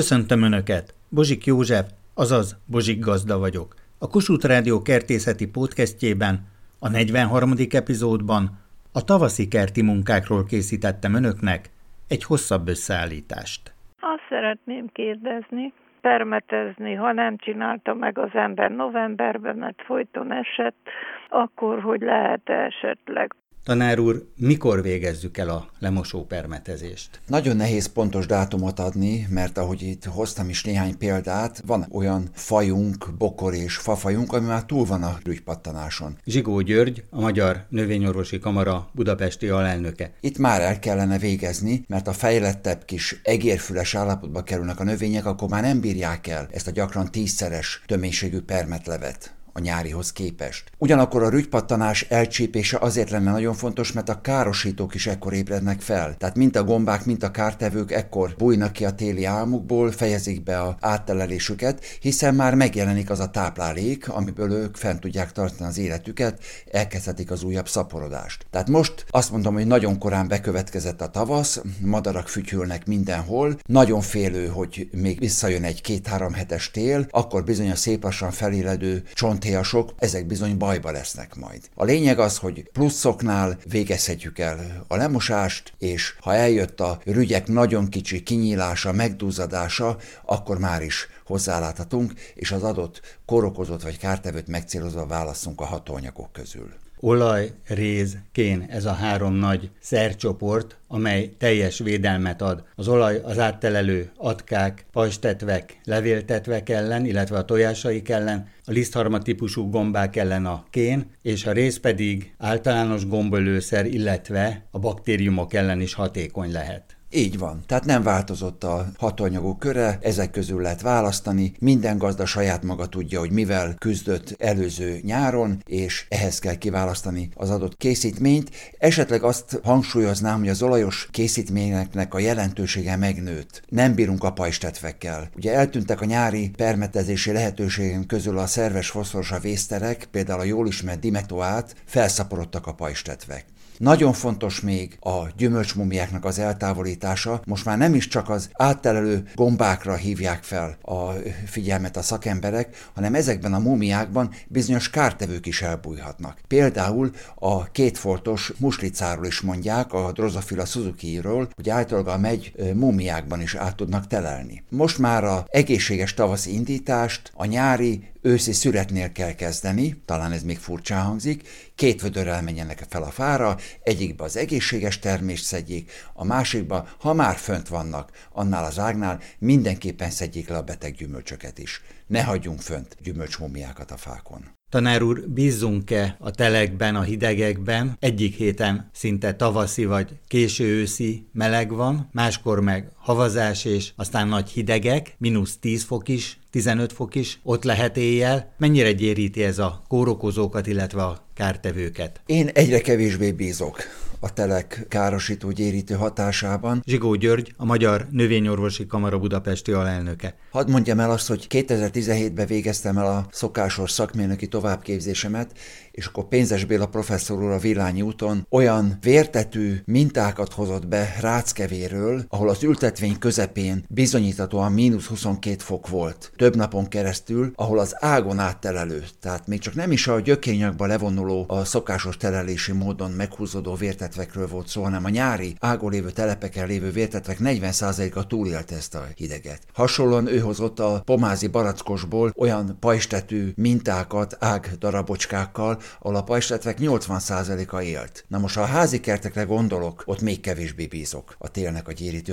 Köszöntöm Önöket! Bozsik József, azaz Bozsik Gazda vagyok. A Kossuth Rádió kertészeti podcastjében, a 43. epizódban a tavaszi kerti munkákról készítettem Önöknek egy hosszabb összeállítást. Azt szeretném kérdezni, permetezni, ha nem csinálta meg az ember novemberben, mert folyton esett, akkor hogy lehet esetleg Tanár úr, mikor végezzük el a lemosó permetezést? Nagyon nehéz pontos dátumot adni, mert ahogy itt hoztam is néhány példát, van olyan fajunk, bokor és fafajunk, ami már túl van a rügypattanáson. Zsigó György, a Magyar Növényorvosi Kamara budapesti alelnöke. Itt már el kellene végezni, mert a fejlettebb kis egérfüles állapotba kerülnek a növények, akkor már nem bírják el ezt a gyakran tízszeres töménységű permetlevet a nyárihoz képest. Ugyanakkor a rügypattanás elcsípése azért lenne nagyon fontos, mert a károsítók is ekkor ébrednek fel. Tehát mint a gombák, mint a kártevők ekkor bújnak ki a téli álmukból, fejezik be a áttelelésüket, hiszen már megjelenik az a táplálék, amiből ők fent tudják tartani az életüket, elkezdhetik az újabb szaporodást. Tehát most azt mondom, hogy nagyon korán bekövetkezett a tavasz, madarak fütyülnek mindenhol, nagyon félő, hogy még visszajön egy két-három hetes tél, akkor bizony a szép lassan feléledő csont héjasok, ezek bizony bajba lesznek majd. A lényeg az, hogy pluszoknál végezhetjük el a lemosást, és ha eljött a rügyek nagyon kicsi kinyílása, megdúzadása, akkor már is hozzáláthatunk, és az adott korokozott vagy kártevőt megcélozva válaszunk a hatóanyagok közül olaj, réz, kén, ez a három nagy szercsoport, amely teljes védelmet ad. Az olaj az áttelelő atkák, pajstetvek, levéltetvek ellen, illetve a tojásaik ellen, a lisztharma típusú gombák ellen a kén, és a rész pedig általános gombolőszer, illetve a baktériumok ellen is hatékony lehet. Így van. Tehát nem változott a hatóanyagok köre, ezek közül lehet választani. Minden gazda saját maga tudja, hogy mivel küzdött előző nyáron, és ehhez kell kiválasztani az adott készítményt. Esetleg azt hangsúlyoznám, hogy az olajos készítményeknek a jelentősége megnőtt. Nem bírunk a pajstetvekkel. Ugye eltűntek a nyári permetezési lehetőségünk közül a szerves foszforos a vészterek, például a jól ismert dimetoát, felszaporodtak a pajstetvek. Nagyon fontos még a gyümölcsmumiáknak az eltávolítása. Most már nem is csak az áttelelő gombákra hívják fel a figyelmet a szakemberek, hanem ezekben a mumiákban bizonyos kártevők is elbújhatnak. Például a kétfoltos muslicáról is mondják, a Drosophila Suzuki-ről, hogy általában a megy mumiákban is át tudnak telelni. Most már a egészséges tavaszi indítást a nyári őszi szüretnél kell kezdeni, talán ez még furcsán hangzik, két vödörrel menjenek fel a fára, egyikbe az egészséges termést szedjék, a másikba, ha már fönt vannak, annál az ágnál mindenképpen szedjék le a beteg gyümölcsöket is. Ne hagyjunk fönt gyümölcsmumiákat a fákon. Tanár úr, bízzunk-e a telekben, a hidegekben? Egyik héten szinte tavaszi vagy késő őszi meleg van, máskor meg havazás és aztán nagy hidegek, mínusz 10 fok is, 15 fok is, ott lehet éjjel. Mennyire gyéríti ez a kórokozókat, illetve a kártevőket? Én egyre kevésbé bízok a telek károsító gyérítő hatásában. Zsigó György, a Magyar Növényorvosi Kamara Budapesti alelnöke. Hadd mondjam el azt, hogy 2017-ben végeztem el a szokásos szakmérnöki továbbképzésemet, és akkor Pénzes Béla professzor úr a Villányi úton olyan vértetű mintákat hozott be ráckevéről, ahol az ültetvény közepén bizonyíthatóan mínusz 22 fok volt. Több napon keresztül, ahol az ágon áttelelő, tehát még csak nem is a gyökényakba levonuló, a szokásos telelési módon meghúzódó vértetvekről volt szó, hanem a nyári ágon lévő telepeken lévő vértetvek 40%-a túlélte ezt a hideget. Hasonlóan ő hozott a pomázi barackosból olyan pajstetű mintákat ág darabocskákkal, ahol a pajsletvek 80%-a élt. Na most, ha a házi kertekre gondolok, ott még kevésbé bízok a télnek a gyérítő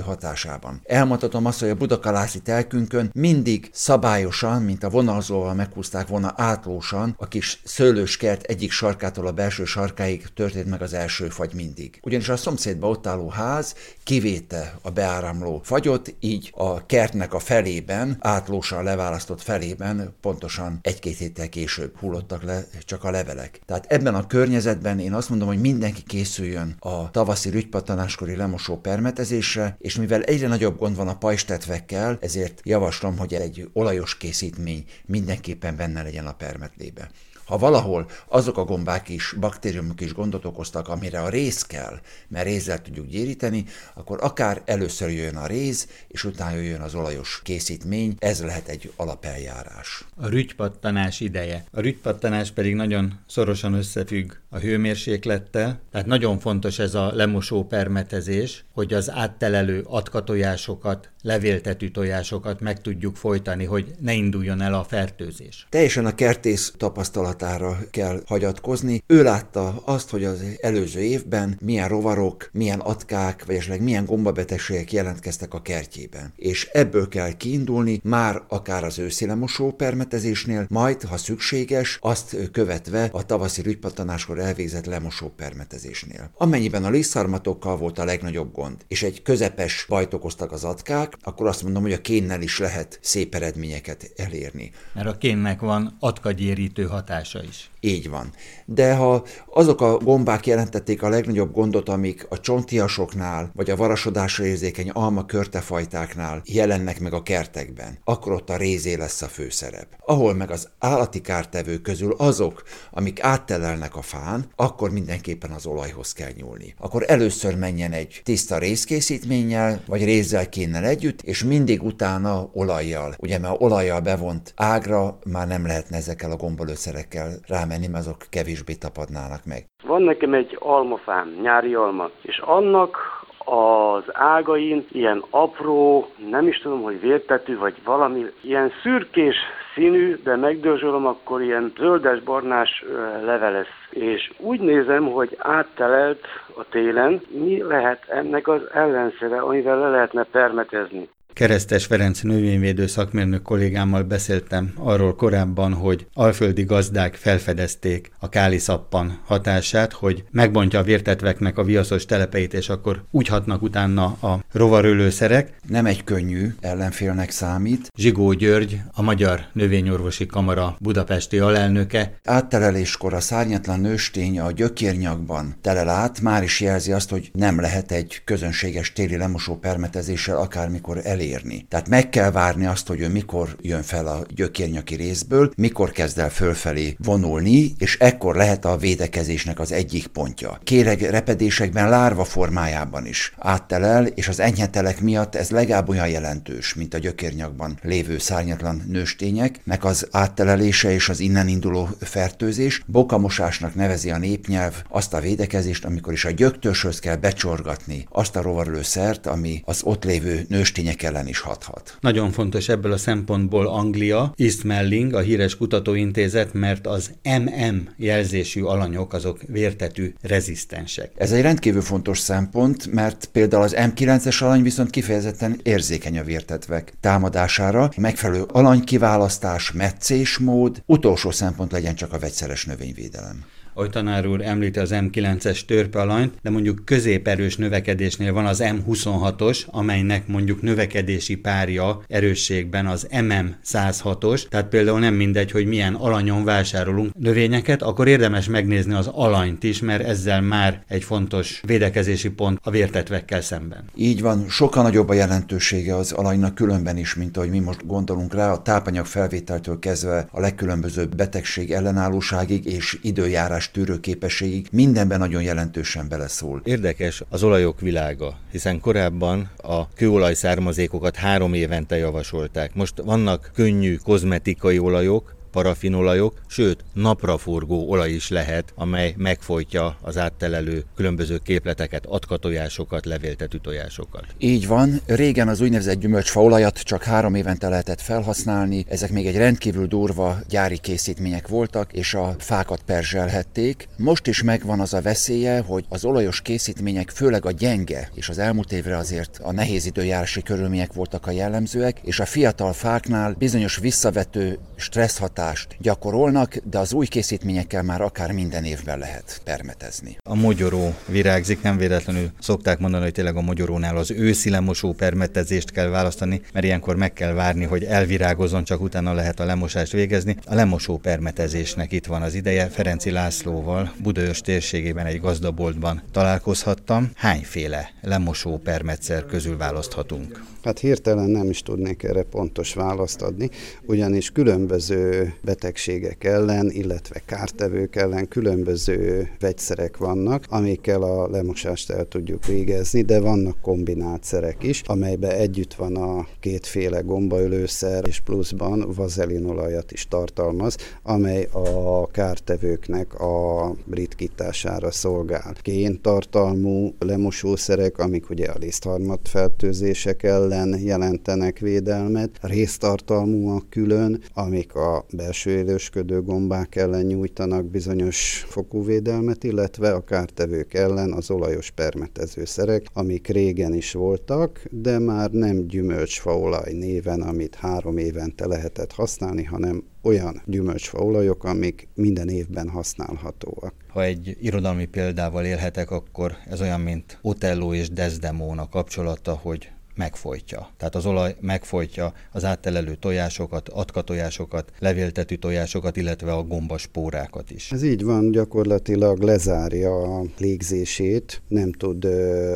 hatásában. Elmondhatom azt, hogy a budakalászi telkünkön mindig szabályosan, mint a vonalzóval meghúzták volna átlósan, a kis szőlőskert egyik sarkától a belső sarkáig történt meg az első fagy mindig. Ugyanis a szomszédba ott álló ház kivéte a beáramló fagyot, így a kertnek a felében, átlósan leválasztott felében pontosan egy-két héttel később hullottak le csak a levelek. Tehát ebben a környezetben én azt mondom, hogy mindenki készüljön a tavaszi rügypatanáskori lemosó permetezésre, és mivel egyre nagyobb gond van a pajstetvekkel, ezért javaslom, hogy egy olajos készítmény mindenképpen benne legyen a permetlébe. Ha valahol azok a gombák is, baktériumok is gondot okoztak, amire a rész kell, mert rézzel tudjuk gyéríteni, akkor akár először jön a réz, és utána jön az olajos készítmény, ez lehet egy alapeljárás. A rügypattanás ideje. A rügypattanás pedig nagyon szorosan összefügg a hőmérséklettel, tehát nagyon fontos ez a lemosó permetezés, hogy az áttelelő atkatojásokat, levéltető tojásokat meg tudjuk folytani, hogy ne induljon el a fertőzés. Teljesen a kertész tapasztalatára kell hagyatkozni. Ő látta azt, hogy az előző évben milyen rovarok, milyen atkák, vagy esetleg milyen gombabetegségek jelentkeztek a kertjében. És ebből kell kiindulni, már akár az őszi permetezésnél, majd, ha szükséges, azt követve a tavaszi rügypattanáskor elvégzett lemosó permetezésnél. Amennyiben a liszarmatokkal volt a legnagyobb gond, és egy közepes bajt okoztak az atkák, akkor azt mondom, hogy a kénnel is lehet szép eredményeket elérni. Mert a kénnek van atkagyérítő hatása is. Így van. De ha azok a gombák jelentették a legnagyobb gondot, amik a csontiasoknál, vagy a varasodásra érzékeny alma körtefajtáknál jelennek meg a kertekben, akkor ott a rézé lesz a főszerep. Ahol meg az állati kártevők közül azok, amik áttelelnek a fán, akkor mindenképpen az olajhoz kell nyúlni. Akkor először menjen egy tiszta részkészítménnyel, vagy rézzel kéne együtt, és mindig utána olajjal. Ugye, mert olajjal bevont ágra már nem lehetne ezekkel a gombolőszerekkel rámenni mert azok kevésbé tapadnának meg. Van nekem egy almafám, nyári alma, és annak az ágain ilyen apró, nem is tudom, hogy vértetű, vagy valami ilyen szürkés színű, de megdörzsölöm, akkor ilyen zöldes-barnás leve lesz. És úgy nézem, hogy áttelelt a télen, mi lehet ennek az ellenszere, amivel le lehetne permetezni. Keresztes Ferenc növényvédő szakmérnök kollégámmal beszéltem arról korábban, hogy alföldi gazdák felfedezték a káliszappan hatását, hogy megbontja a vértetveknek a viaszos telepeit, és akkor úgy hatnak utána a rovarölőszerek. Nem egy könnyű ellenfélnek számít. Zsigó György, a Magyar Növényorvosi Kamara budapesti alelnöke. Átteleléskor a szárnyatlan nőstény a gyökérnyakban telel át, már is jelzi azt, hogy nem lehet egy közönséges téli lemosó permetezéssel akármikor el elérni. Tehát meg kell várni azt, hogy ő mikor jön fel a gyökérnyaki részből, mikor kezd el fölfelé vonulni, és ekkor lehet a védekezésnek az egyik pontja. Kéreg repedésekben lárva formájában is áttelel, és az enyhetelek miatt ez legalább olyan jelentős, mint a gyökérnyakban lévő szárnyatlan nőstényeknek az áttelelése és az innen induló fertőzés. Bokamosásnak nevezi a népnyelv azt a védekezést, amikor is a gyöktöshöz kell becsorgatni azt a rovarlőszert, ami az ott lévő nőstények ellen is hathat. Nagyon fontos ebből a szempontból Anglia, East Melling, a híres kutatóintézet, mert az MM jelzésű alanyok azok vértetű rezisztensek. Ez egy rendkívül fontos szempont, mert például az M9-es alany viszont kifejezetten érzékeny a vértetvek támadására. Megfelelő alanykiválasztás, meccésmód, utolsó szempont legyen csak a vegyszeres növényvédelem ahogy tanár úr említi az M9-es törpealanyt, de mondjuk középerős növekedésnél van az M26-os, amelynek mondjuk növekedési párja erősségben az MM106-os, tehát például nem mindegy, hogy milyen alanyon vásárolunk növényeket, akkor érdemes megnézni az alanyt is, mert ezzel már egy fontos védekezési pont a vértetvekkel szemben. Így van, sokkal nagyobb a jelentősége az alanynak különben is, mint ahogy mi most gondolunk rá, a tápanyag felvételtől kezdve a legkülönbözőbb betegség ellenállóságig és időjárás tűrő tűrőképességig mindenben nagyon jelentősen beleszól. Érdekes az olajok világa, hiszen korábban a kőolaj származékokat három évente javasolták. Most vannak könnyű kozmetikai olajok, parafinolajok, sőt napraforgó olaj is lehet, amely megfojtja az áttelelő különböző képleteket, atkatojásokat, levéltető tojásokat. Így van, régen az úgynevezett gyümölcsfaolajat csak három évente lehetett felhasználni, ezek még egy rendkívül durva gyári készítmények voltak, és a fákat perzselhették. Most is megvan az a veszélye, hogy az olajos készítmények, főleg a gyenge, és az elmúlt évre azért a nehéz időjárási körülmények voltak a jellemzőek, és a fiatal fáknál bizonyos visszavető stressz hatást gyakorolnak, de az új készítményekkel már akár minden évben lehet permetezni. A mogyoró virágzik, nem véletlenül szokták mondani, hogy tényleg a mogyorónál az őszi lemosó permetezést kell választani, mert ilyenkor meg kell várni, hogy elvirágozzon, csak utána lehet a lemosást végezni. A lemosó permetezésnek itt van az ideje. Ferenci Lászlóval Budaörs térségében egy gazdaboltban találkozhattam. Hányféle lemosó permetszer közül választhatunk? Hát hirtelen nem is tudnék erre pontos választ adni, ugyanis különböző betegségek ellen, illetve kártevők ellen különböző vegyszerek vannak, amikkel a lemosást el tudjuk végezni, de vannak kombinált szerek is, amelyben együtt van a kétféle gombaölőszer, és pluszban vazelinolajat is tartalmaz, amely a kártevőknek a ritkítására szolgál. Kén tartalmú lemosószerek, amik ugye a lisztharmat fertőzések ellen jelentenek védelmet, résztartalmúak külön, amik a belső élősködő gombák ellen nyújtanak bizonyos fokú védelmet, illetve a kártevők ellen az olajos permetezőszerek, amik régen is voltak, de már nem gyümölcsfaolaj néven, amit három évente lehetett használni, hanem olyan gyümölcsfaolajok, amik minden évben használhatóak. Ha egy irodalmi példával élhetek, akkor ez olyan, mint Otello és Desdemona kapcsolata, hogy megfojtja. Tehát az olaj megfojtja az áttelelő tojásokat, atka tojásokat, levéltetű tojásokat, illetve a gombaspórákat is. Ez így van, gyakorlatilag lezárja a légzését, nem tud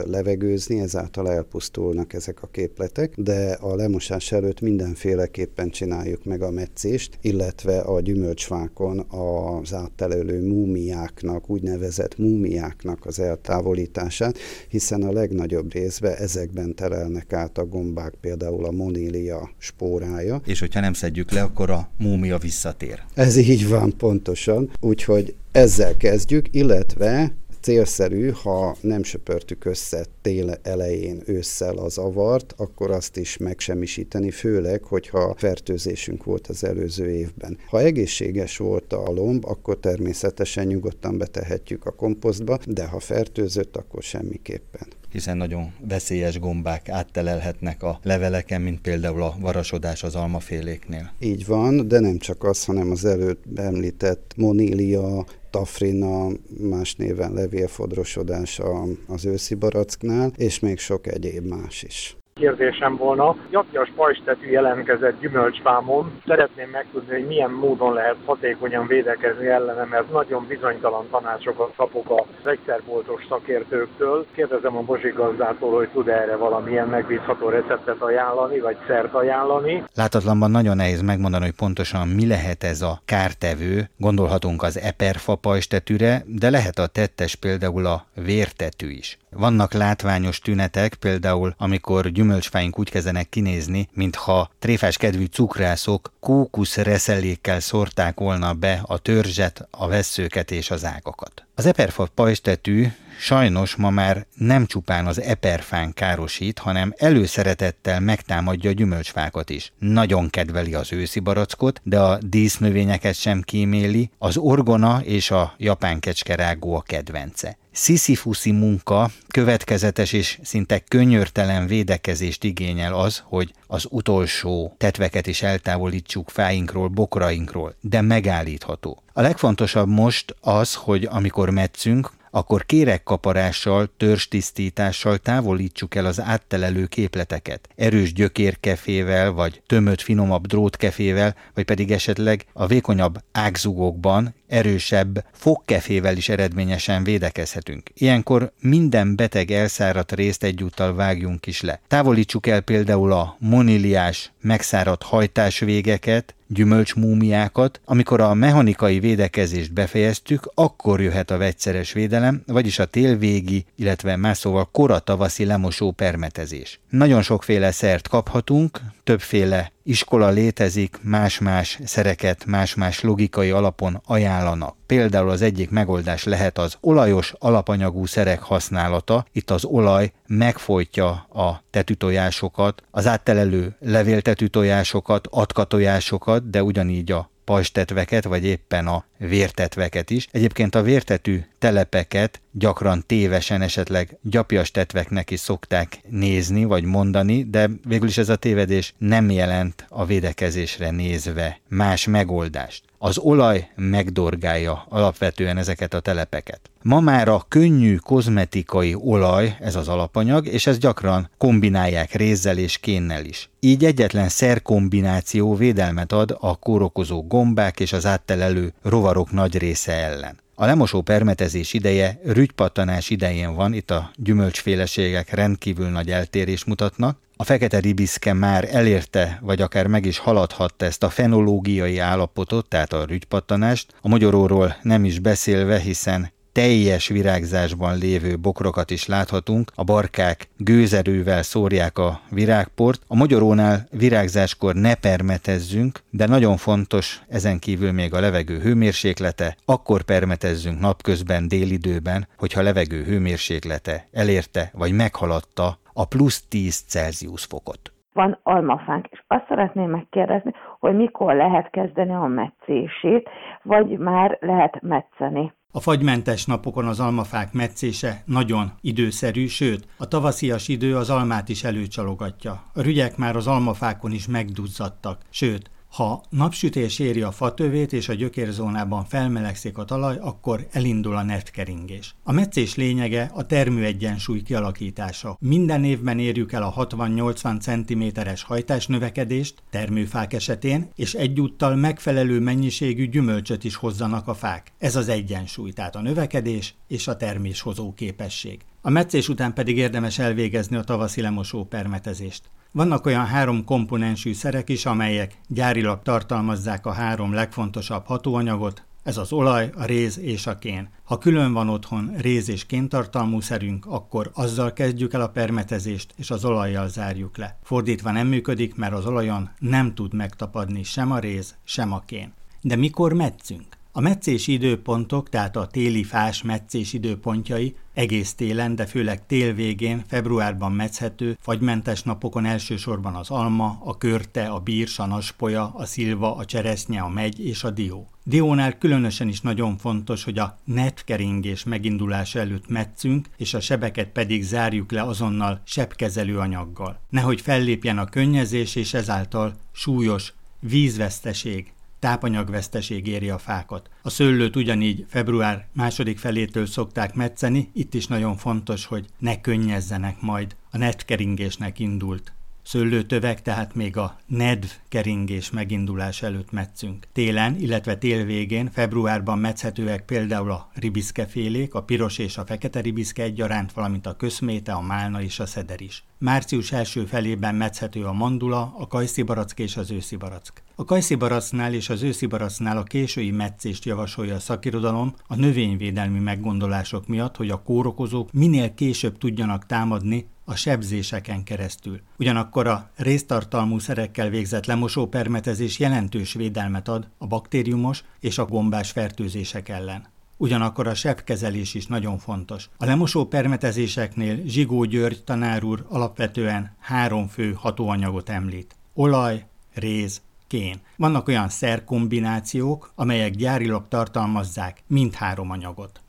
levegőzni, ezáltal elpusztulnak ezek a képletek, de a lemosás előtt mindenféleképpen csináljuk meg a meccést, illetve a gyümölcsfákon az áttelelő múmiáknak, úgynevezett múmiáknak az eltávolítását, hiszen a legnagyobb részben ezekben terelnek esnek át a gombák, például a monília spórája. És hogyha nem szedjük le, akkor a múmia visszatér. Ez így van pontosan, úgyhogy ezzel kezdjük, illetve célszerű, ha nem söpörtük össze tél elején ősszel az avart, akkor azt is megsemmisíteni, főleg, hogyha fertőzésünk volt az előző évben. Ha egészséges volt a lomb, akkor természetesen nyugodtan betehetjük a komposztba, de ha fertőzött, akkor semmiképpen hiszen nagyon veszélyes gombák áttelelhetnek a leveleken, mint például a varasodás az almaféléknél. Így van, de nem csak az, hanem az előtt említett monília, tafrina, más néven levélfodrosodás az őszi baracknál, és még sok egyéb más is kérdésem volna. Gyapjas pajstetű jelentkezett gyümölcsfámon. Szeretném megtudni, hogy milyen módon lehet hatékonyan védekezni ellene, mert nagyon bizonytalan tanácsokat kapok a vegyszerboltos szakértőktől. Kérdezem a Bozsi gazdától, hogy tud erre valamilyen megbízható receptet ajánlani, vagy szert ajánlani. Látatlanban nagyon nehéz megmondani, hogy pontosan mi lehet ez a kártevő. Gondolhatunk az eperfa pajstetűre, de lehet a tettes például a vértetű is. Vannak látványos tünetek, például amikor gyümölcsfáink úgy kezdenek kinézni, mintha tréfás kedvű cukrászok kókusz reszelékkel szórták volna be a törzset, a vesszőket és az ágakat. Az eperfa pajstetű sajnos ma már nem csupán az eperfán károsít, hanem előszeretettel megtámadja a gyümölcsfákat is. Nagyon kedveli az őszi barackot, de a dísznövényeket sem kíméli, az orgona és a japán kecskerágó a kedvence. Sisyphuszi munka, következetes és szinte könyörtelen védekezést igényel az, hogy az utolsó tetveket is eltávolítsuk fáinkról, bokrainkról, de megállítható. A legfontosabb most az, hogy amikor metszünk, akkor kérekkaparással, törstisztítással távolítsuk el az áttelelő képleteket. Erős gyökérkefével, vagy tömött finomabb drótkefével, vagy pedig esetleg a vékonyabb ágzugokban erősebb fogkefével is eredményesen védekezhetünk. Ilyenkor minden beteg elszáradt részt egyúttal vágjunk is le. Távolítsuk el például a moniliás megszáradt hajtásvégeket, gyümölcsmúmiákat, amikor a mechanikai védekezést befejeztük, akkor jöhet a vegyszeres védelem, vagyis a télvégi, illetve más szóval koratavaszi lemosó permetezés. Nagyon sokféle szert kaphatunk, többféle iskola létezik, más-más szereket más-más logikai alapon ajánlanak. Például az egyik megoldás lehet az olajos alapanyagú szerek használata. Itt az olaj megfojtja a tetűtojásokat, az áttelelő levéltetűtojásokat, atkatojásokat, de ugyanígy a pajstetveket, vagy éppen a vértetveket is. Egyébként a vértetű telepeket gyakran tévesen esetleg gyapjas tetveknek is szokták nézni vagy mondani, de végül is ez a tévedés nem jelent a védekezésre nézve más megoldást. Az olaj megdorgálja alapvetően ezeket a telepeket. Ma már a könnyű kozmetikai olaj, ez az alapanyag, és ezt gyakran kombinálják rézzel és kénnel is. Így egyetlen szerkombináció védelmet ad a kórokozó gombák és az áttelelő rovarok nagy része ellen. A lemosó permetezés ideje rügypattanás idején van, itt a gyümölcsféleségek rendkívül nagy eltérés mutatnak. A fekete ribiszke már elérte, vagy akár meg is haladhatta ezt a fenológiai állapotot, tehát a rügypattanást, a mogyoróról nem is beszélve, hiszen teljes virágzásban lévő bokrokat is láthatunk, a barkák gőzerővel szórják a virágport. A mogyorónál virágzáskor ne permetezzünk, de nagyon fontos ezen kívül még a levegő hőmérséklete, akkor permetezzünk napközben, délidőben, hogyha levegő hőmérséklete elérte vagy meghaladta a plusz 10 Celsius fokot van almafánk, és azt szeretném megkérdezni, hogy mikor lehet kezdeni a meccését, vagy már lehet metszeni. A fagymentes napokon az almafák meccése nagyon időszerű, sőt, a tavaszias idő az almát is előcsalogatja. A rügyek már az almafákon is megduzzadtak, sőt, ha napsütés éri a fatövét és a gyökérzónában felmelegszik a talaj, akkor elindul a netkeringés. A meccés lényege a termőegyensúly kialakítása. Minden évben érjük el a 60-80 cm-es hajtás növekedést termőfák esetén, és egyúttal megfelelő mennyiségű gyümölcsöt is hozzanak a fák. Ez az egyensúly, tehát a növekedés és a terméshozó képesség. A meccés után pedig érdemes elvégezni a tavaszi lemosó permetezést. Vannak olyan három komponensű szerek is, amelyek gyárilag tartalmazzák a három legfontosabb hatóanyagot, ez az olaj, a réz és a kén. Ha külön van otthon réz és kéntartalmú szerünk, akkor azzal kezdjük el a permetezést, és az olajjal zárjuk le. Fordítva nem működik, mert az olajon nem tud megtapadni sem a réz, sem a kén. De mikor metszünk? A meccés időpontok, tehát a téli fás meccés időpontjai egész télen, de főleg tél végén, februárban mecchető, fagymentes napokon elsősorban az alma, a körte, a bírs, a naspolya, a szilva, a cseresznye, a megy és a dió. Diónál különösen is nagyon fontos, hogy a netkeringés megindulása előtt metszünk, és a sebeket pedig zárjuk le azonnal sebkezelő anyaggal. Nehogy fellépjen a könnyezés, és ezáltal súlyos vízveszteség, tápanyagveszteség éri a fákat. A szőlőt ugyanígy február második felétől szokták metszeni, itt is nagyon fontos, hogy ne könnyezzenek majd. A netkeringésnek indult szőlőtövek, tehát még a nedv keringés megindulás előtt metszünk. Télen, illetve tél végén, februárban metszhetőek például a ribiszkefélék, a piros és a fekete ribiszke egyaránt, valamint a köszméte, a málna és a szeder is. Március első felében metszhető a mandula, a kajszibarack és az őszibarack. A kajszibaracknál és az őszibaracknál a késői metszést javasolja a szakirodalom a növényvédelmi meggondolások miatt, hogy a kórokozók minél később tudjanak támadni a sebzéseken keresztül. Ugyanakkor a résztartalmú szerekkel végzett lemosópermetezés jelentős védelmet ad a baktériumos és a gombás fertőzések ellen. Ugyanakkor a sebkezelés is nagyon fontos. A lemosó permetezéseknél Zsigó György tanár úr alapvetően három fő hatóanyagot említ. Olaj, réz, kén. Vannak olyan szerkombinációk, amelyek gyárilag tartalmazzák mindhárom anyagot.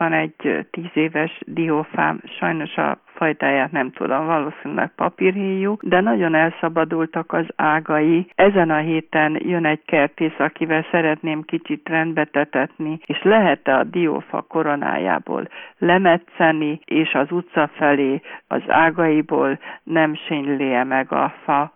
Van egy tíz éves diófám, sajnos a fajtáját nem tudom, valószínűleg papírhéjú, de nagyon elszabadultak az ágai. Ezen a héten jön egy kertész, akivel szeretném kicsit rendbe tetetni, és lehet-e a diófa koronájából lemetszeni, és az utca felé az ágaiból nem sényli meg a fa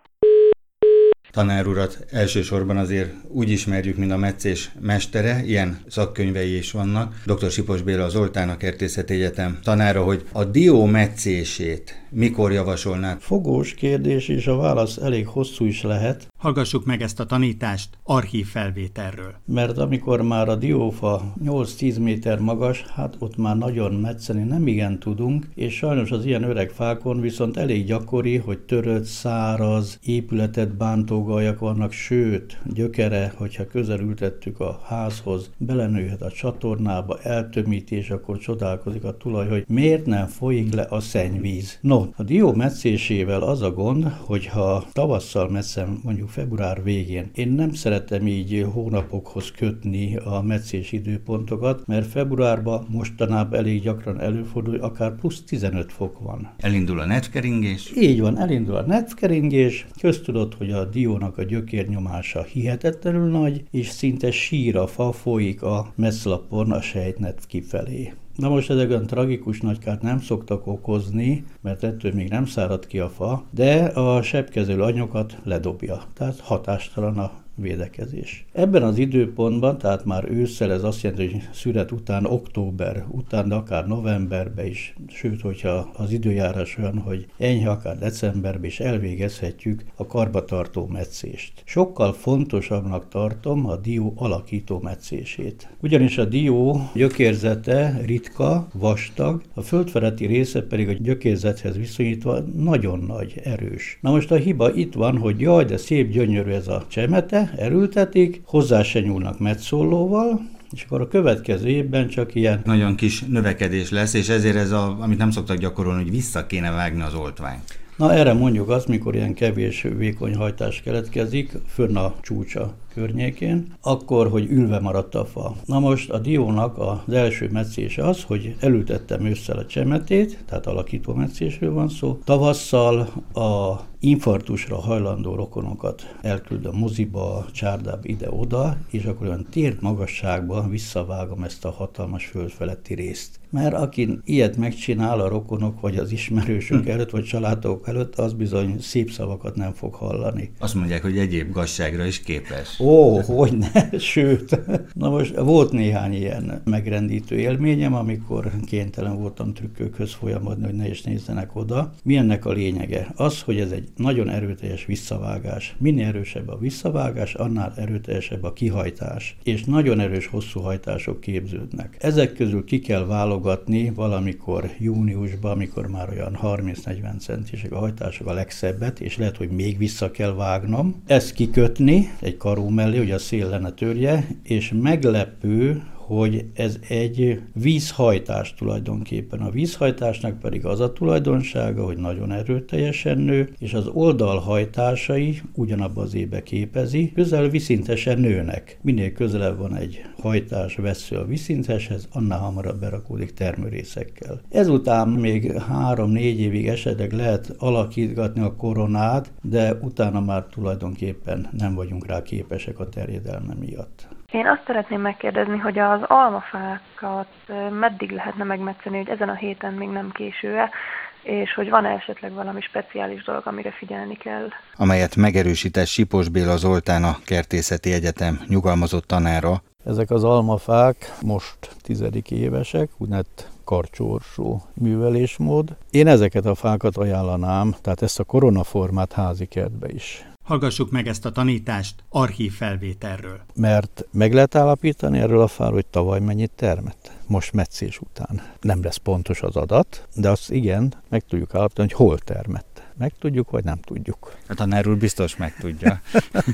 tanárurat elsősorban azért úgy ismerjük, mint a meccés mestere, ilyen szakkönyvei is vannak. Dr. Sipos Béla az Oltának Kertészeti Egyetem tanára, hogy a dió meccését mikor javasolnák? Fogós kérdés, és a válasz elég hosszú is lehet. Hallgassuk meg ezt a tanítást archív felvételről. Mert amikor már a diófa 8-10 méter magas, hát ott már nagyon metszeni nem igen tudunk, és sajnos az ilyen öreg fákon viszont elég gyakori, hogy törött, száraz, épületet bántó gajak vannak, sőt, gyökere, hogyha közelültettük a házhoz, belenőhet a csatornába, eltömítés, akkor csodálkozik a tulaj, hogy miért nem folyik le a szennyvíz. No, a dió meccésével az a gond, hogyha tavasszal metszem mondjuk február végén, én nem szeretem így hónapokhoz kötni a meccés időpontokat, mert februárban mostanában elég gyakran előfordul, akár plusz 15 fok van. Elindul a netkeringés? Így van, elindul a netkeringés. Köztudott, hogy a diónak a gyökérnyomása hihetetlenül nagy, és szinte sír a fa folyik a messzlapon a sejtnet kifelé. Na most ezek olyan tragikus nagykárt nem szoktak okozni, mert ettől még nem szárad ki a fa, de a sebkezelő anyagokat ledobja. Tehát hatástalan a védekezés. Ebben az időpontban, tehát már ősszel, ez azt jelenti, hogy szüret után, október után, de akár novemberben is, sőt, hogyha az időjárás olyan, hogy enyhe, akár decemberben is elvégezhetjük a karbatartó metszést. Sokkal fontosabbnak tartom a dió alakító metszését. Ugyanis a dió gyökérzete ritka, vastag, a földfeletti része pedig a gyökérzethez viszonyítva nagyon nagy, erős. Na most a hiba itt van, hogy jaj, de szép, gyönyörű ez a csemete, erültetik, hozzá se nyúlnak metszólóval, és akkor a következő évben csak ilyen... Nagyon kis növekedés lesz, és ezért ez, a, amit nem szoktak gyakorolni, hogy vissza kéne vágni az oltványt. Na erre mondjuk azt, mikor ilyen kevés vékony hajtás keletkezik, fönn a csúcsa környékén, akkor, hogy ülve maradt a fa. Na most a diónak az első meccése az, hogy elültettem ősszel a csemetét, tehát alakító meccésről van szó. Tavasszal a infarktusra hajlandó rokonokat elküld a moziba, csárdába, ide-oda, és akkor olyan tért magasságban visszavágom ezt a hatalmas föld feletti részt. Mert aki ilyet megcsinál a rokonok, vagy az ismerősök hm. előtt, vagy családok előtt, az bizony szép szavakat nem fog hallani. Azt mondják, hogy egyéb gazságra is képes. Ó, hogy ne, sőt. Na most volt néhány ilyen megrendítő élményem, amikor kénytelen voltam trükkökhöz folyamodni, hogy ne is nézzenek oda. Mi ennek a lényege? Az, hogy ez egy nagyon erőteljes visszavágás. Minél erősebb a visszavágás, annál erőteljesebb a kihajtás. És nagyon erős hosszú hajtások képződnek. Ezek közül ki kell válogatni valamikor júniusban, amikor már olyan 30-40 centisek a hajtások a legszebbet, és lehet, hogy még vissza kell vágnom. Ezt kikötni egy karó mellé, hogy a szél lenne törje, és meglepő, hogy ez egy vízhajtás tulajdonképpen. A vízhajtásnak pedig az a tulajdonsága, hogy nagyon erőteljesen nő, és az oldalhajtásai ugyanabba az ébe képezi, közel viszintesen nőnek. Minél közelebb van egy hajtás vesző a viszinteshez, annál hamarabb berakódik termőrészekkel. Ezután még három-négy évig esetleg lehet alakítgatni a koronát, de utána már tulajdonképpen nem vagyunk rá képesek a terjedelme miatt. Én azt szeretném megkérdezni, hogy az almafákat meddig lehetne megmetszeni, hogy ezen a héten még nem késő-e, és hogy van -e esetleg valami speciális dolog, amire figyelni kell. Amelyet megerősített Sipos Béla Zoltán, a Kertészeti Egyetem nyugalmazott tanára. Ezek az almafák most tizedik évesek, úgynevezett karcsorsó művelésmód. Én ezeket a fákat ajánlanám, tehát ezt a koronaformát házi kertbe is. Hallgassuk meg ezt a tanítást archív felvételről. Mert meg lehet állapítani erről a fáról, hogy tavaly mennyit termett. Most meccés után. Nem lesz pontos az adat, de azt igen, meg tudjuk állapítani, hogy hol termett. Meg tudjuk, vagy nem tudjuk. A tanár úr biztos meg tudja.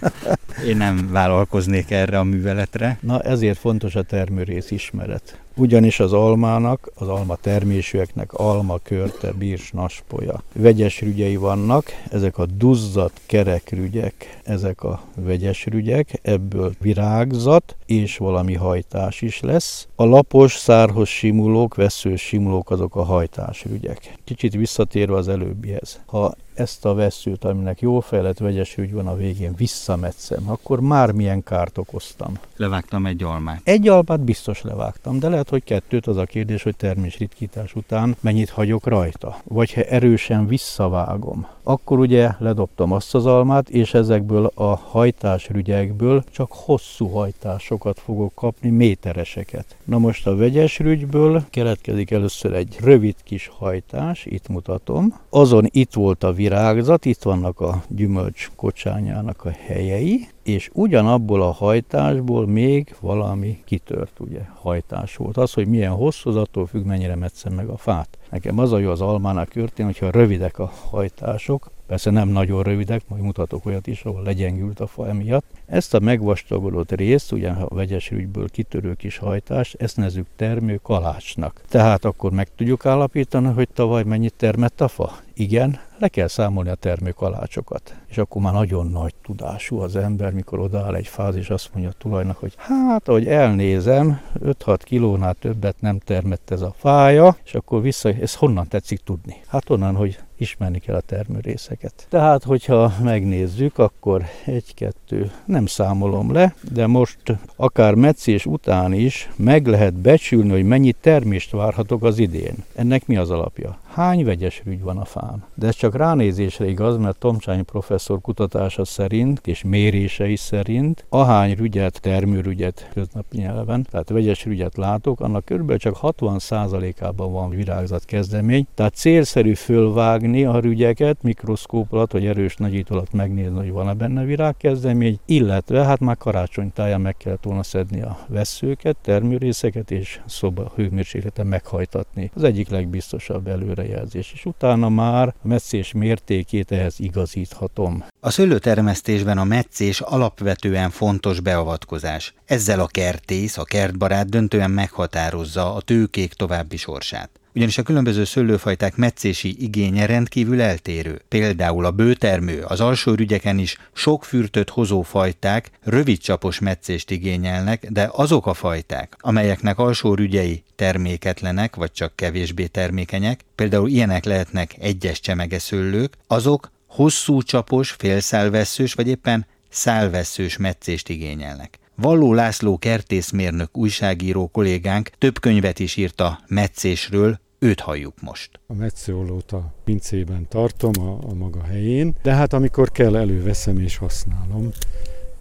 Én nem vállalkoznék erre a műveletre. Na ezért fontos a termőrész ismeret. Ugyanis az almának, az alma termésűeknek alma, körte, bírs, naspolya. Vegyes rügyei vannak, ezek a duzzadt kerekrügyek, ezek a vegyes rügyek, ebből virágzat és valami hajtás is lesz. A lapos, szárhoz simulók, veszős simulók azok a hajtásrügyek. Kicsit visszatérve az előbbihez. Ha ezt a veszőt, aminek jó fejlett vegyes ügy van a végén, visszametszem, akkor már milyen kárt okoztam. Levágtam egy almát. Egy almát biztos levágtam, de lehet, hogy kettőt az a kérdés, hogy termésritkítás után mennyit hagyok rajta. Vagy ha erősen visszavágom, akkor ugye ledobtam azt az almát, és ezekből a hajtásrügyekből csak hosszú hajtásokat fogok kapni, métereseket. Na most a vegyes rügyből keletkezik először egy rövid kis hajtás, itt mutatom. Azon itt volt a virágzat, itt vannak a gyümölcs kocsányának a helyei, és ugyanabból a hajtásból még valami kitört, ugye, hajtás volt. Az, hogy milyen hosszú, az attól függ, mennyire metszem meg a fát. Nekem az a jó az almának körtén, hogyha rövidek a hajtások, persze nem nagyon rövidek, majd mutatok olyat is, ahol legyengült a fa emiatt. Ezt a megvastagodott részt, ugye a vegyes ügyből kitörő kis hajtást, ezt nezzük termő kalácsnak. Tehát akkor meg tudjuk állapítani, hogy tavaly mennyit termett a fa? Igen, le kell számolni a termőkalácsokat. És akkor már nagyon nagy tudású az ember, mikor odaáll egy fáz, azt mondja a tulajnak, hogy hát, ahogy elnézem, 5-6 kilónál többet nem termett ez a fája, és akkor vissza, ez honnan tetszik tudni? Hát onnan, hogy ismerni kell a termőrészeket. Tehát, hogyha megnézzük, akkor egy-kettő, nem számolom le, de most akár meccés után is meg lehet becsülni, hogy mennyi termést várhatok az idén. Ennek mi az alapja? Hány vegyes rügy van a fán. De ez csak ránézésre igaz, mert Tomcsányi professzor kutatása szerint és mérései szerint ahány rügyet, termőrügyet köznapi nyelven, tehát vegyes rügyet látok, annak körülbelül csak 60%-ában van virágzat kezdemény, tehát célszerű fölvágni a rügyeket, mikroszkóp alatt vagy erős nagyító alatt megnézni, hogy van-e benne virágkezdemény, illetve hát már karácsony táján meg kellett volna szedni a veszőket, termőrészeket és szoba hőmérsékleten meghajtatni. Az egyik legbiztosabb előre előrejelzés, és utána már a meccés mértékét ehhez igazíthatom. A szőlőtermesztésben a meccés alapvetően fontos beavatkozás. Ezzel a kertész, a kertbarát döntően meghatározza a tőkék további sorsát ugyanis a különböző szőlőfajták meccési igénye rendkívül eltérő. Például a bőtermő, az alsó rügyeken is sok fürtöt hozó fajták rövid csapos meccést igényelnek, de azok a fajták, amelyeknek alsó rügyei terméketlenek, vagy csak kevésbé termékenyek, például ilyenek lehetnek egyes csemegeszőlők, azok hosszú csapos, félszálvesszős vagy éppen szálvesszős meccést igényelnek. Valló László kertészmérnök újságíró kollégánk több könyvet is írt a meccésről, őt halljuk most. A metszőolót a pincében tartom a, a maga helyén, de hát amikor kell, előveszem és használom.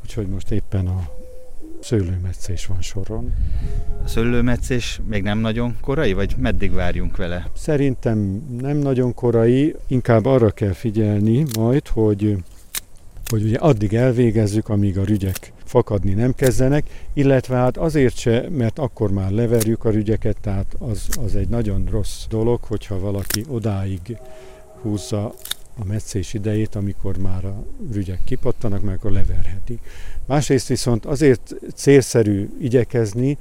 Úgyhogy most éppen a szőlőmetszés van soron. A szőlőmetszés még nem nagyon korai, vagy meddig várjunk vele? Szerintem nem nagyon korai, inkább arra kell figyelni majd, hogy hogy ugye addig elvégezzük, amíg a rügyek fakadni nem kezdenek, illetve hát azért se, mert akkor már leverjük a rügyeket, tehát az, az egy nagyon rossz dolog, hogyha valaki odáig húzza a meccés idejét, amikor már a rügyek kipattanak, mert akkor leverheti. Másrészt viszont azért célszerű igyekezni,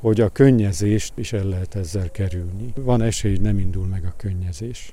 hogy a könnyezést is el lehet ezzel kerülni. Van esély, hogy nem indul meg a könnyezés.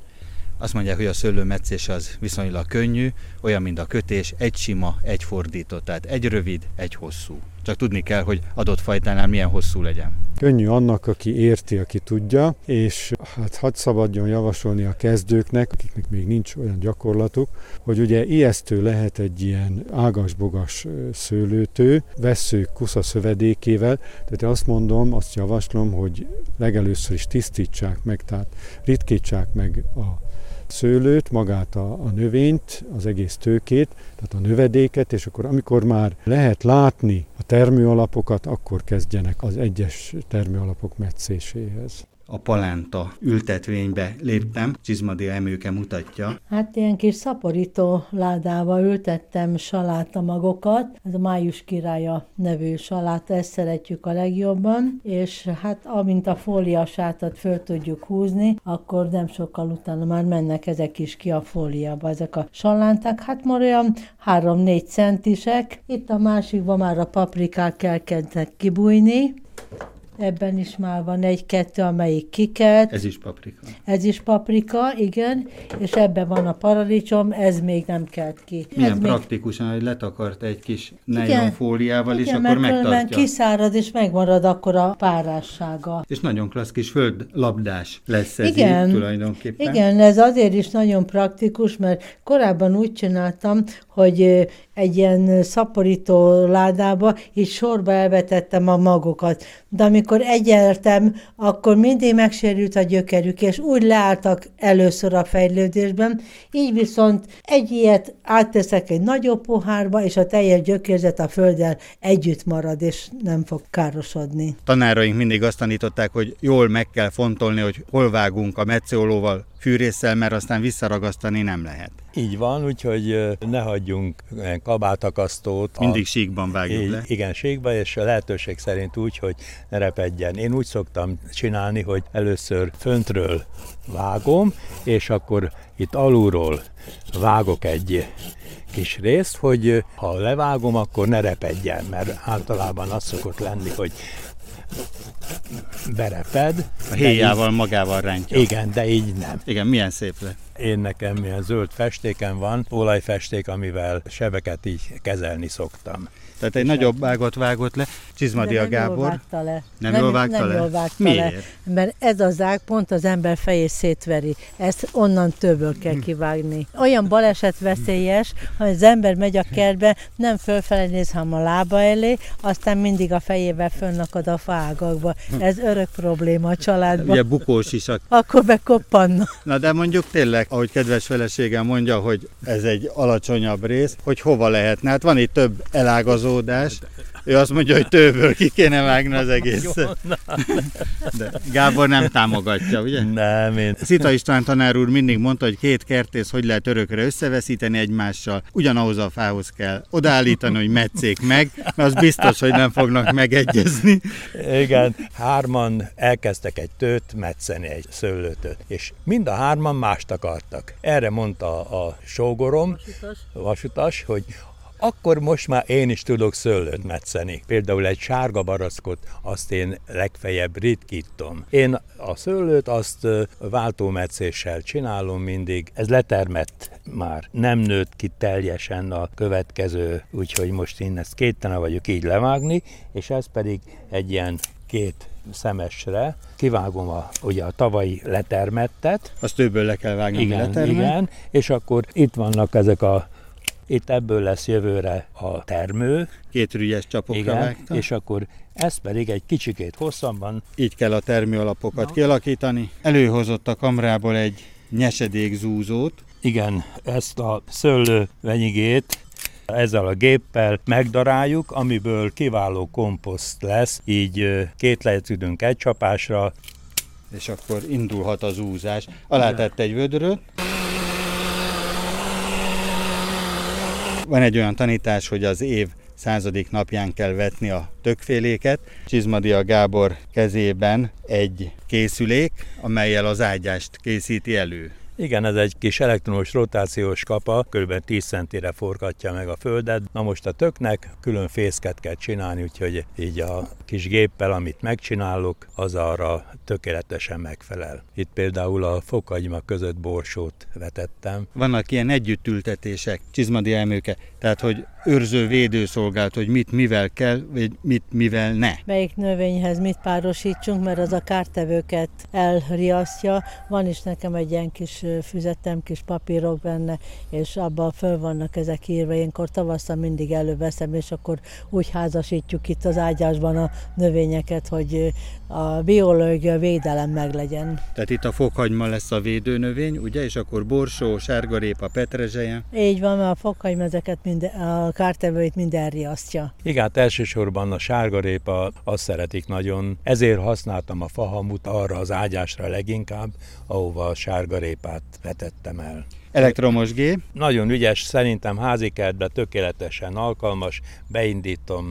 Azt mondják, hogy a szőlőmetszés az viszonylag könnyű, olyan, mint a kötés, egy sima, egy fordított, tehát egy rövid, egy hosszú. Csak tudni kell, hogy adott fajtánál milyen hosszú legyen. Könnyű annak, aki érti, aki tudja, és hát hadd szabadjon javasolni a kezdőknek, akiknek még nincs olyan gyakorlatuk, hogy ugye ijesztő lehet egy ilyen ágas-bogas szőlőtő, vesző kusza szövedékével, tehát azt mondom, azt javaslom, hogy legelőször is tisztítsák meg, tehát ritkítsák meg a szőlőt, magát a, a növényt, az egész tőkét, tehát a növedéket, és akkor amikor már lehet látni a termőalapokat, akkor kezdjenek az egyes termőalapok metszéséhez a palánta ültetvénybe léptem, Csizmadi emőke mutatja. Hát ilyen kis szaporító ládába ültettem saláta magokat, ez a május királya nevű saláta, ezt szeretjük a legjobban, és hát amint a fóliasátat föl tudjuk húzni, akkor nem sokkal utána már mennek ezek is ki a fóliába, ezek a salánták, hát már olyan 3-4 centisek, itt a másikban már a paprikák elkezdtek kibújni, Ebben is már van egy-kettő, amelyik kikelt. Ez is paprika. Ez is paprika, igen, és ebben van a paradicsom, ez még nem kelt ki. Milyen ez praktikusan, még... hogy letakart egy kis nylonfóliával, és akkor mert megtartja. kiszárad, és megmarad akkor a párássága. És nagyon klassz kis földlabdás lesz ez igen, így, tulajdonképpen. Igen, ez azért is nagyon praktikus, mert korábban úgy csináltam, hogy egy ilyen szaporító ládába, így sorba elvetettem a magokat. De amikor egyeltem, akkor mindig megsérült a gyökerük, és úgy leálltak először a fejlődésben, így viszont egy ilyet átteszek egy nagyobb pohárba, és a teljes gyökérzet a földdel együtt marad, és nem fog károsodni. Tanáraink mindig azt tanították, hogy jól meg kell fontolni, hogy hol vágunk a metszőolóval, fűrészsel, mert aztán visszaragasztani nem lehet. Így van, úgyhogy ne hagyjunk kabátakasztót. Mindig a... síkban vágjuk így, le. Igen, síkban, és a lehetőség szerint úgy, hogy ne repedjen. Én úgy szoktam csinálni, hogy először föntről vágom, és akkor itt alulról vágok egy kis részt, hogy ha levágom, akkor ne repedjen, mert általában az szokott lenni, hogy bereped. A héjával így, magával rántja. Igen, de így nem. Igen, milyen szép lett. Én nekem ilyen zöld festéken van, olajfesték, amivel sebeket így kezelni szoktam. Tehát egy nagyobb ágot vágott le, Csizmadia nem Gábor. Jól vágta le. Nem, nem jól vágta nem le? Jól vágta Miért? Le, mert ez az ág pont az ember fejét szétveri. Ezt onnan többől kell kivágni. Olyan baleset veszélyes, ha az ember megy a kertbe, nem fölfele néz, hanem a lába elé, aztán mindig a fejével fönnakad a fágakba. Ez örök probléma a családban. Ugye bukós is a Akkor bekoppanna. Na de mondjuk tényleg, ahogy kedves feleségem mondja, hogy ez egy alacsonyabb rész, hogy hova lehetne. Hát van itt több elágazódás. Ő azt mondja, hogy tőből ki kéne vágni az egész. De Gábor nem támogatja, ugye? Nem, én... Szita István tanár úr mindig mondta, hogy két kertész hogy lehet örökre összeveszíteni egymással. Ugyanahoz a fához kell odaállítani, hogy metszék meg, mert az biztos, hogy nem fognak megegyezni. Igen, hárman elkezdtek egy tőt metszeni, egy szőlőtöt, és mind a hárman mást akartak. Erre mondta a sógorom, vasutas, hogy akkor most már én is tudok szőlőt metszeni. Például egy sárga baraszkot, azt én legfeljebb ritkítom. Én a szőlőt azt váltómetszéssel csinálom mindig. Ez letermett már. Nem nőtt ki teljesen a következő, úgyhogy most én ezt kétene vagyok így levágni, és ez pedig egy ilyen két szemesre, kivágom a, ugye a tavalyi letermettet. Azt többől le kell vágni, Igen, letermel. igen, és akkor itt vannak ezek a itt ebből lesz jövőre a termő, Két rügyes csapokra igen, vágta. és akkor ez pedig egy kicsikét hosszabban, Így kell a termőalapokat kialakítani. Előhozott a kamrából egy nyesedék zúzót, igen, ezt a szőlő venyigét ezzel a géppel megdaráljuk, amiből kiváló komposzt lesz, így két lehetődünk egy csapásra, és akkor indulhat az úzás. Alá tett egy vödröt. Van egy olyan tanítás, hogy az év századik napján kell vetni a tökféléket. Csizmadia Gábor kezében egy készülék, amelyel az ágyást készíti elő. Igen, ez egy kis elektromos rotációs kapa, kb. 10 centire forgatja meg a földet. Na most a töknek külön fészket kell csinálni, úgyhogy így a kis géppel, amit megcsinálok, az arra tökéletesen megfelel. Itt például a fokagyma között borsót vetettem. Vannak ilyen együttültetések, Csizmadia emőke, tehát hogy őrző védőszolgált, hogy mit mivel kell, vagy mit mivel ne. Melyik növényhez mit párosítsunk, mert az a kártevőket elriasztja. Van is nekem egy ilyen kis füzetem, kis papírok benne, és abban föl vannak ezek írva. Énkor tavasszal mindig előveszem, és akkor úgy házasítjuk itt az ágyásban a növényeket, hogy a biológia védelem meglegyen. Tehát itt a fokhagyma lesz a védőnövény, ugye, és akkor borsó, sárgarépa, petrezselye. Így van, mert a fokhagymezeket, minden, a kártevőit minden riasztja. Igen, hát elsősorban a sárgarépa azt szeretik nagyon, ezért használtam a fahamut arra az ágyásra leginkább, ahova a sárgarépát vetettem el. Elektromos gép, Nagyon ügyes, szerintem házikertbe tökéletesen alkalmas, beindítom.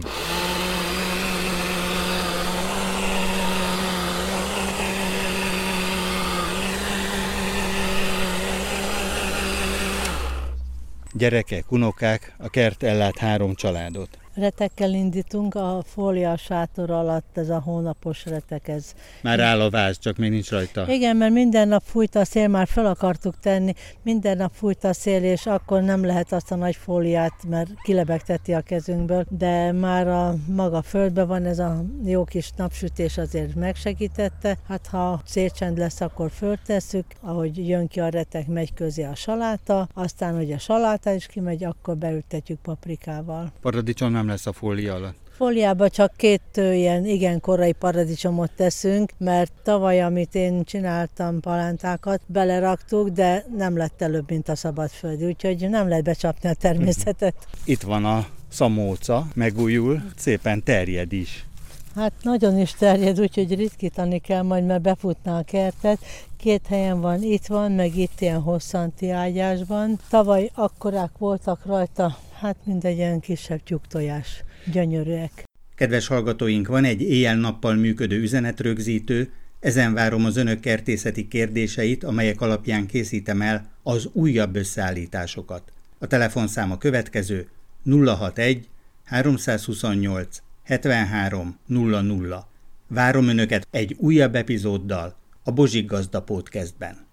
gyerekek, unokák, a kert ellát három családot. Retekkel indítunk, a fólia sátor alatt ez a hónapos retek, ez Már áll a váz, csak még nincs rajta. Igen, mert minden nap fújt a szél, már fel akartuk tenni, minden nap fújt a szél, és akkor nem lehet azt a nagy fóliát, mert kilebegteti a kezünkből, de már a maga földben van ez a jó kis napsütés azért megsegítette. Hát ha szélcsend lesz, akkor föltesszük, ahogy jön ki a retek, megy közé a saláta, aztán, hogy a saláta is kimegy, akkor beültetjük paprikával. Paradicsom nem lesz a fólia alatt. Fóliába csak két ilyen igen korai paradicsomot teszünk, mert tavaly, amit én csináltam palántákat, beleraktuk, de nem lett előbb, mint a szabadföldi, úgyhogy nem lehet becsapni a természetet. Itt van a szamóca, megújul, szépen terjed is. Hát nagyon is terjed, úgyhogy ritkítani kell majd, mert befutná a kertet. Két helyen van, itt van, meg itt ilyen hosszanti ágyásban. Tavaly akkorák voltak rajta, hát mindegy ilyen kisebb tyúktojás. Gyönyörűek. Kedves hallgatóink, van egy éjjel-nappal működő üzenetrögzítő, ezen várom az önök kertészeti kérdéseit, amelyek alapján készítem el az újabb összeállításokat. A telefonszám a következő 061 328 73 00. Várom önöket egy újabb epizóddal a Bozsik Gazda Podcastben.